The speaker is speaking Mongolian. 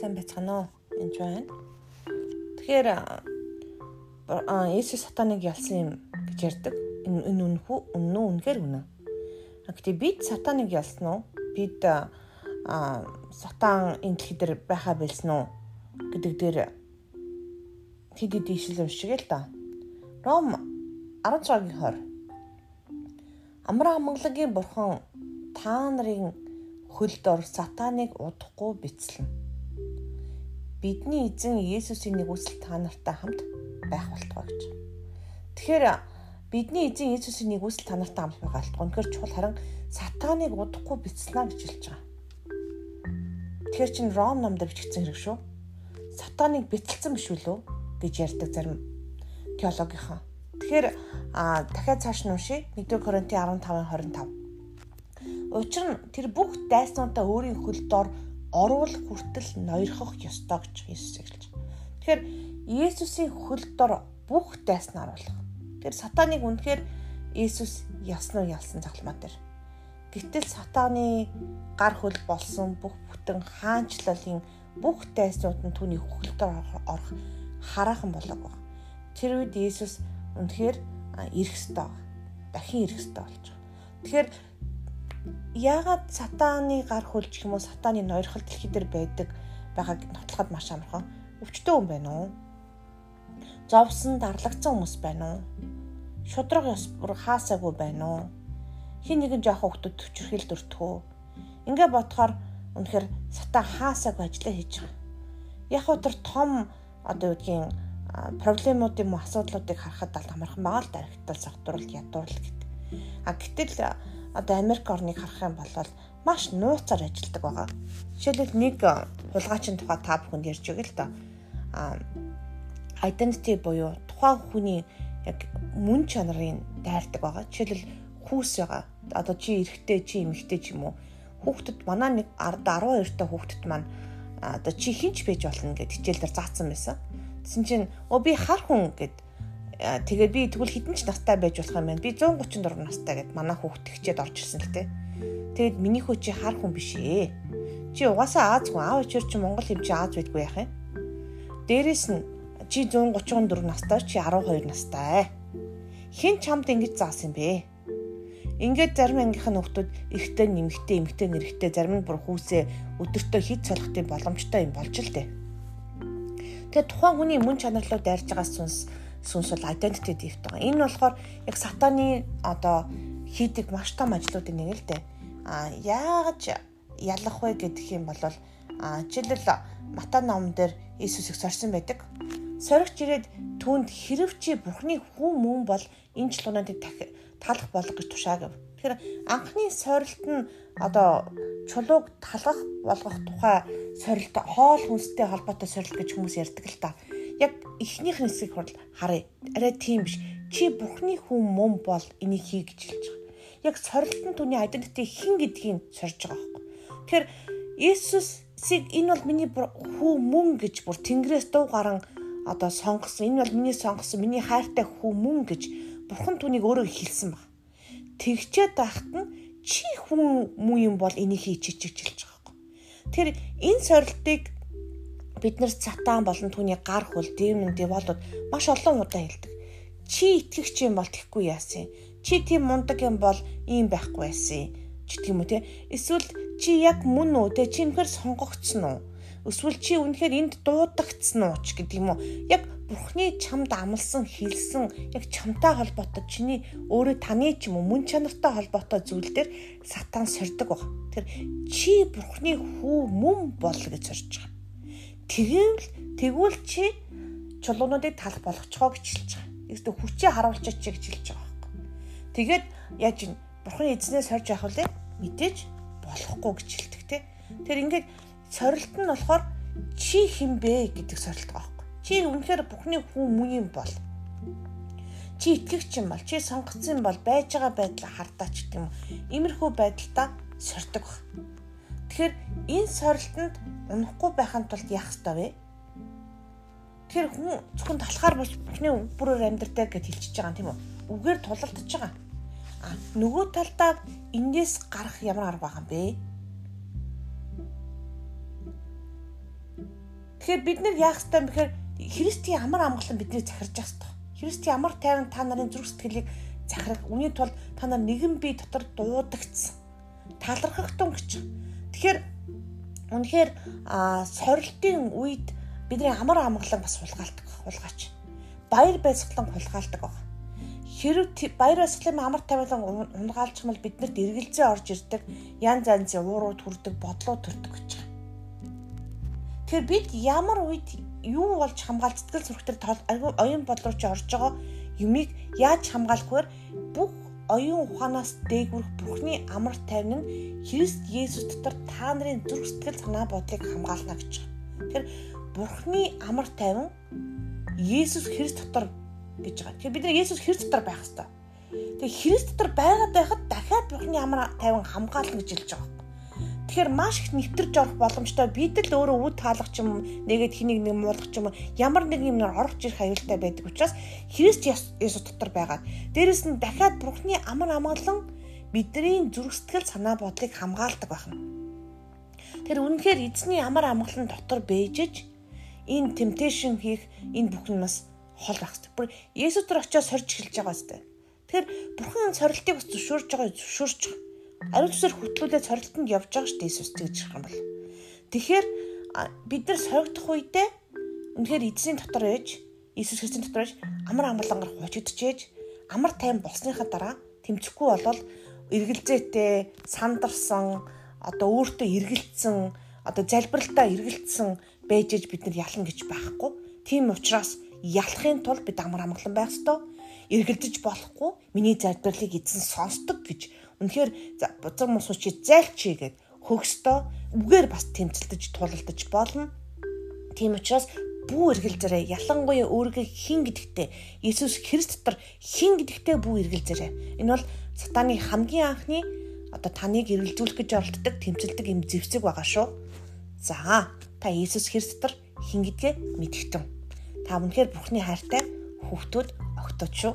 сайн байцгаана уу? Энд байна. Тэгэхээр Есүс сатаныг ялсан юм гэж ярьдаг. Энэ энэ үнэхүү үнэн үү? Үнэхээр үнэн. Гэхдээ бид сатаныг ялсан уу? Бид а сатан энэ дэлхий дээр байхаа билсэн үү гэдэг дээр хэд хэд ишил уншиг л да. Ром 16-гийн 20. Амраа амгалангийн бурхан та нарын хөлд ор сатаныг удахгүй бицлэн. Бидний эзэн Есүсийн нэгүсэл та нартай хамт байх болтугай гэж. Тэгэхээр бидний эзэн Есүсийн нэгүсэл та нартай хамт байх болтугай. Үнэхээр чухал харин сатаныг удахгүй бицлэнэ гэж хэлж байгаа. Тэгэхээр чин Ром номдэр бичигдсэн хэрэг шүү. Сатаныг бицэлсэн биш үлээ гэж ярьдаг зарим теологийнхан. Тэгэхээр дахиад цааш нь уншия. 1-р Коринтын 15-25 Учир нь тэр бүх дайснуудаа өөрийн хөл дор оруул хүртэл ноёрхох ёстой гэж Иесус хэлж байна. Тэгэхээр Иесусийн хөл дор бүх дайсан оруулах. Тэр сатаныг үнэхээр Иесус яснуу ялсан загламаа дээр. Гэтэл сатаны гар хөл болсон бүх бүтэн хаанчлалын бүх дайснууд нь түүний хөл дор орох хараахан болоог. Тэр үед Иесус үнэхээр ирэх ёстой. Дахин ирэх ёстой болж байгаа. Тэгэхээр яагаад сатааны гар хөлж юм уу сатааны ноёрхол дэлхий дээр байдаг байгааг нотлоход маш амархан өвчтөө хүн байна уу? Зовсон дарлагдсан хүмүүс байна уу? Шудраг ёс бүр хаасаагүй байна уу? Хин нэгэн жоохон хүмүүс төвчрхэл дуртгөө. Ингээ бодохоор үнэхээр сатан хаасаагүй ажиллаа хийж байгаа. Яг тэр том одоо гэдгийг проблемууд юм уу асуудлуудыг харахад аль амархан байгаа л дарагтал сагдруулалт ядуурл гэдэг. А гэтэл одоо Америк орныг харах юм бол маш нууцаар ажилладаг байгаа. Жишээлбэл нэг хулгайчин тухай та бүхэнд ярьж өгье л доо. А identity буюу тухайн хүний яг мөн чанарын дайрдаг байгаа. Жишээлбэл хүүс байгаа. Одоо чи эрэгтэй, чи эмэгтэй ч юм уу. Хүүхдэд манай нэг 12 та хүүхдэд маань одоо чи хинч байж болно гэд хичээл дээр заасан байсан. Тэсэн чинь оо би хар хүн гэд тэгээд би тэгвэл хідэн ч настай байж болох юм байна. Би 134 настай гэд манай хүүхд тэгчээд орж ирсэн л те. Тэгээд миний хөө чи хар хүн биш ээ. Чи угаасаа Аз хүн аав ичэр чи Монгол хэвч Аз байдгүй яах юм. Дээрээс нь чи 134 настай чи 12 настай. Хэн чамд ингэж заасан бэ? Ингээд зарим ангийнхан хүмүүс эрэгтэй нэмэгтэй эмэгтэй нэрэгтэй зарим нь бүр хүүсээ өдөртөө хит солихтын боломжтой юм болж л дээ. Тэгээ тухайн хүний мөн чанарлуу дайрж байгаа сүнс сүнс бол identity theft байгаа. Энэ болохоор яг сатаны одоо хийдэг маш том ажлуудын нэг л дээ. А яаж ялах вэ гэдэг юм бол а жишээлбэл Мата номон дээр Иесусыг сорьсон байдаг. Соригч ирээд түүнд хэрв чи Бурхны хүн мөн бол энэ чулуунуудыг талах болго гэж тушааг. Тэгэхээр анхны сорилт нь одоо чулууг талах болгох тухай сорилт хоол хүнстэй холбоотой сорилт гэж хүмүүс ярьдаг л та яг эхнийх нь хэсгийг хурал харъя. Арай тийм биш. Чи Бурхны хүн мөн бол энийг хий гэж хэлж байгаа. Яг сорилтын түүний identity хэн гэдгийг сорж байгаа байхгүй. Тэгэхээр Иесусыг энэ бол миний хүү мөн гэж бүр Тэнгэрээс дуу гарan одоо сонгосон. Энэ бол миний сонгосон, миний хайртай хүү мөн гэж Бурхан түүнийг өөрөө хэлсэн баг. Тэгчээд байхад нь чи хүн мөн юм бол энийг хийчих гэж хэлж байгаа байхгүй. Тэр энэ сорилтыг бид нар сатан болон түүний гар хөл дэмэн деволууд маш олон удаа хэлдэг. Чи итгэгч юм бол тэхгүй яасан. Чи тийм мундаг юм бол ийм байхгүй байсан. Ч гэх юм уу те. Эсвэл чи яг мөн үү те чи үнэхээр сонгогдсон уу? Эсвэл чи үнэхээр энд дуудагдсан уу ч гэдэг юм уу? Яг Бурхны чамд амлсан, хэлсэн, яг чамтай холбоотой чиний өөрөө таны ч юм уу мөн чанартай холбоотой зүйл дээр сатан сордог баг. Тэр чи Бурхны хүү мөн бол гэж сорж байгаа. Тэгвэл тэгвэл чи чулуунуудыг талах болгочихоо гэж хэлж байгаа. Эсвэл хүчээ харуулчих чи гэж хэлж байгаа байхгүй. Тэгээд яаж ин бурхан эзнээ сорж явах вэ? Мэдээж болохгүй гэж хэлдэг те. Тэр ингээд сорилт нь болохоор чи хинбэ гэдэг сорилт байгаа байхгүй. Чи үнэхээр бурхны хүн мөн юм бол чи итгэгч юм бол чи сонгоцсон бол байж байгаа байдлаа хардаач гэдэг юм. Иймэрхүү байдалтай сордог баг. Тэгэхээр энэ сорилтонд унахгүй байхын тулд яах ёстой вэ? Тэгэхээр хүн зөвхөн талхаар бус бүхний бүрээр амьдртаа гэж хэлчихэж байгаа юм тийм үү? Үгээр тулалдаж байгаа. А нөгөө талдаа энээс гарах ямар арга байгаа юм бэ? Тэгэхээр бид нэр яах ёстой юм бэхээр Христийн амар амгалан бидний захирж явах ёстой. Христийн амар тайван та нарын зүрх сэтгэлийг захирах. Үүний тулд та нар нэгэн бие дотор дуудагдсан. Талархахтун гэж. Тэгэхээр үнэхээр сорилтын үед бидний амар амгалан бас хулгайлдаг хулгаач. Баяр баясгалан хулгайлдаг баг. Хэрв баяр баясгалын амар тавилан бол биднэрт эргэлзээ орж ирдэг, янз янзын уурууд хүрдэг, бодлоо төрдөг гэж байна. Тэгэхээр бид ямар үед юу болж хамгаалт сэтгэл зүрхтэр оюун бодлоо чи орж байгаа юмыг яаж хамгаалахгүйгээр бүх оюун ухаанаас дээгүрх Бурхны амар тайван нь Христ Есүс дотор та нарын зүрх сэтгэл санаа бодлыг хамгаална гэж байна. Тэгэхээр Бурхны амар тайван Есүс Христ дотор гэж байгаа. Тэгэхээр бид нар Есүс Христ дотор байх хэрэгтэй. Тэгээ Христ дотор байгаад байхад дахиад Бурхны амар тайван хамгаална гэж хэлж байгаа. Тэгэхээр маш их нэвтэрж орох боломжтой. Бид л өөрөө үд таалах ч юм нэгэд хэнийг нэг муулах ч юм ямар нэг юмнаар орж ирэх аюултай байдаг учраас Христ Есүс дотор байгаа. Дээрэс нь дахиад Бурхны амар амгалан бидний зүрх сэтгэл санаа бодлыг хамгаалдаг байна. Тэр үнэнхээр эзний амар амгалан дотор бэжэж энэ temptation хийх энэ бүхэн бас хол байх хэрэгтэй. Бүр Есүс төр очиод сорж эхэлж байгаа зү. Тэгэхээр бурхан сорилтыг бас зөвшөөрж байгаа зөвшөөрж байгаа ариун сүсээр хөтлүүлээд сорилтонд явж байгаа шүү дээ Иесус хэлэх юм бол. Тэгэхээр бид нар соригдох үедээ үнэхээр эзний дотор ээж Иесус Христийн дотор ээж амар амгалангаар хуучигдчихээж амар тайм болсныхаа дараа тэмцэхгүй болол эргэлзээтэй сандарсан одоо өөртөө эргэлцсэн одоо залбиралтаа эргэлцсэн бэжэж бид нар ялна гэж байхгүй. Тийм учраас ялахын тулд бид амар амгалан байх ёстой. Эргэлдэж болохгүй. Миний залбирлыг эзэн сонсдог гэж Үнэхээр бузар мосуу чи зайлчий гэд хөгстөө үгээр бас тэмцэлдэж тулалдаж болно. Тийм учраас бүү эргэлзээрээ ялангуяа өөрийгөө хин гэдэгтээ Иесус Христ дотор хин гэдэгтээ бүү эргэлзээрээ. Энэ бол сатаны хамгийн анхны одоо таныг эргэлзүүлэх гэж оролддог тэмцэлдэг юм зэвсэг байгаа шүү. За та Иесус Христ дотор хин гэдгээ мэдгтэн. Та үнэхээр Бурхны хайртай хүүхдүүд огтуд шүү.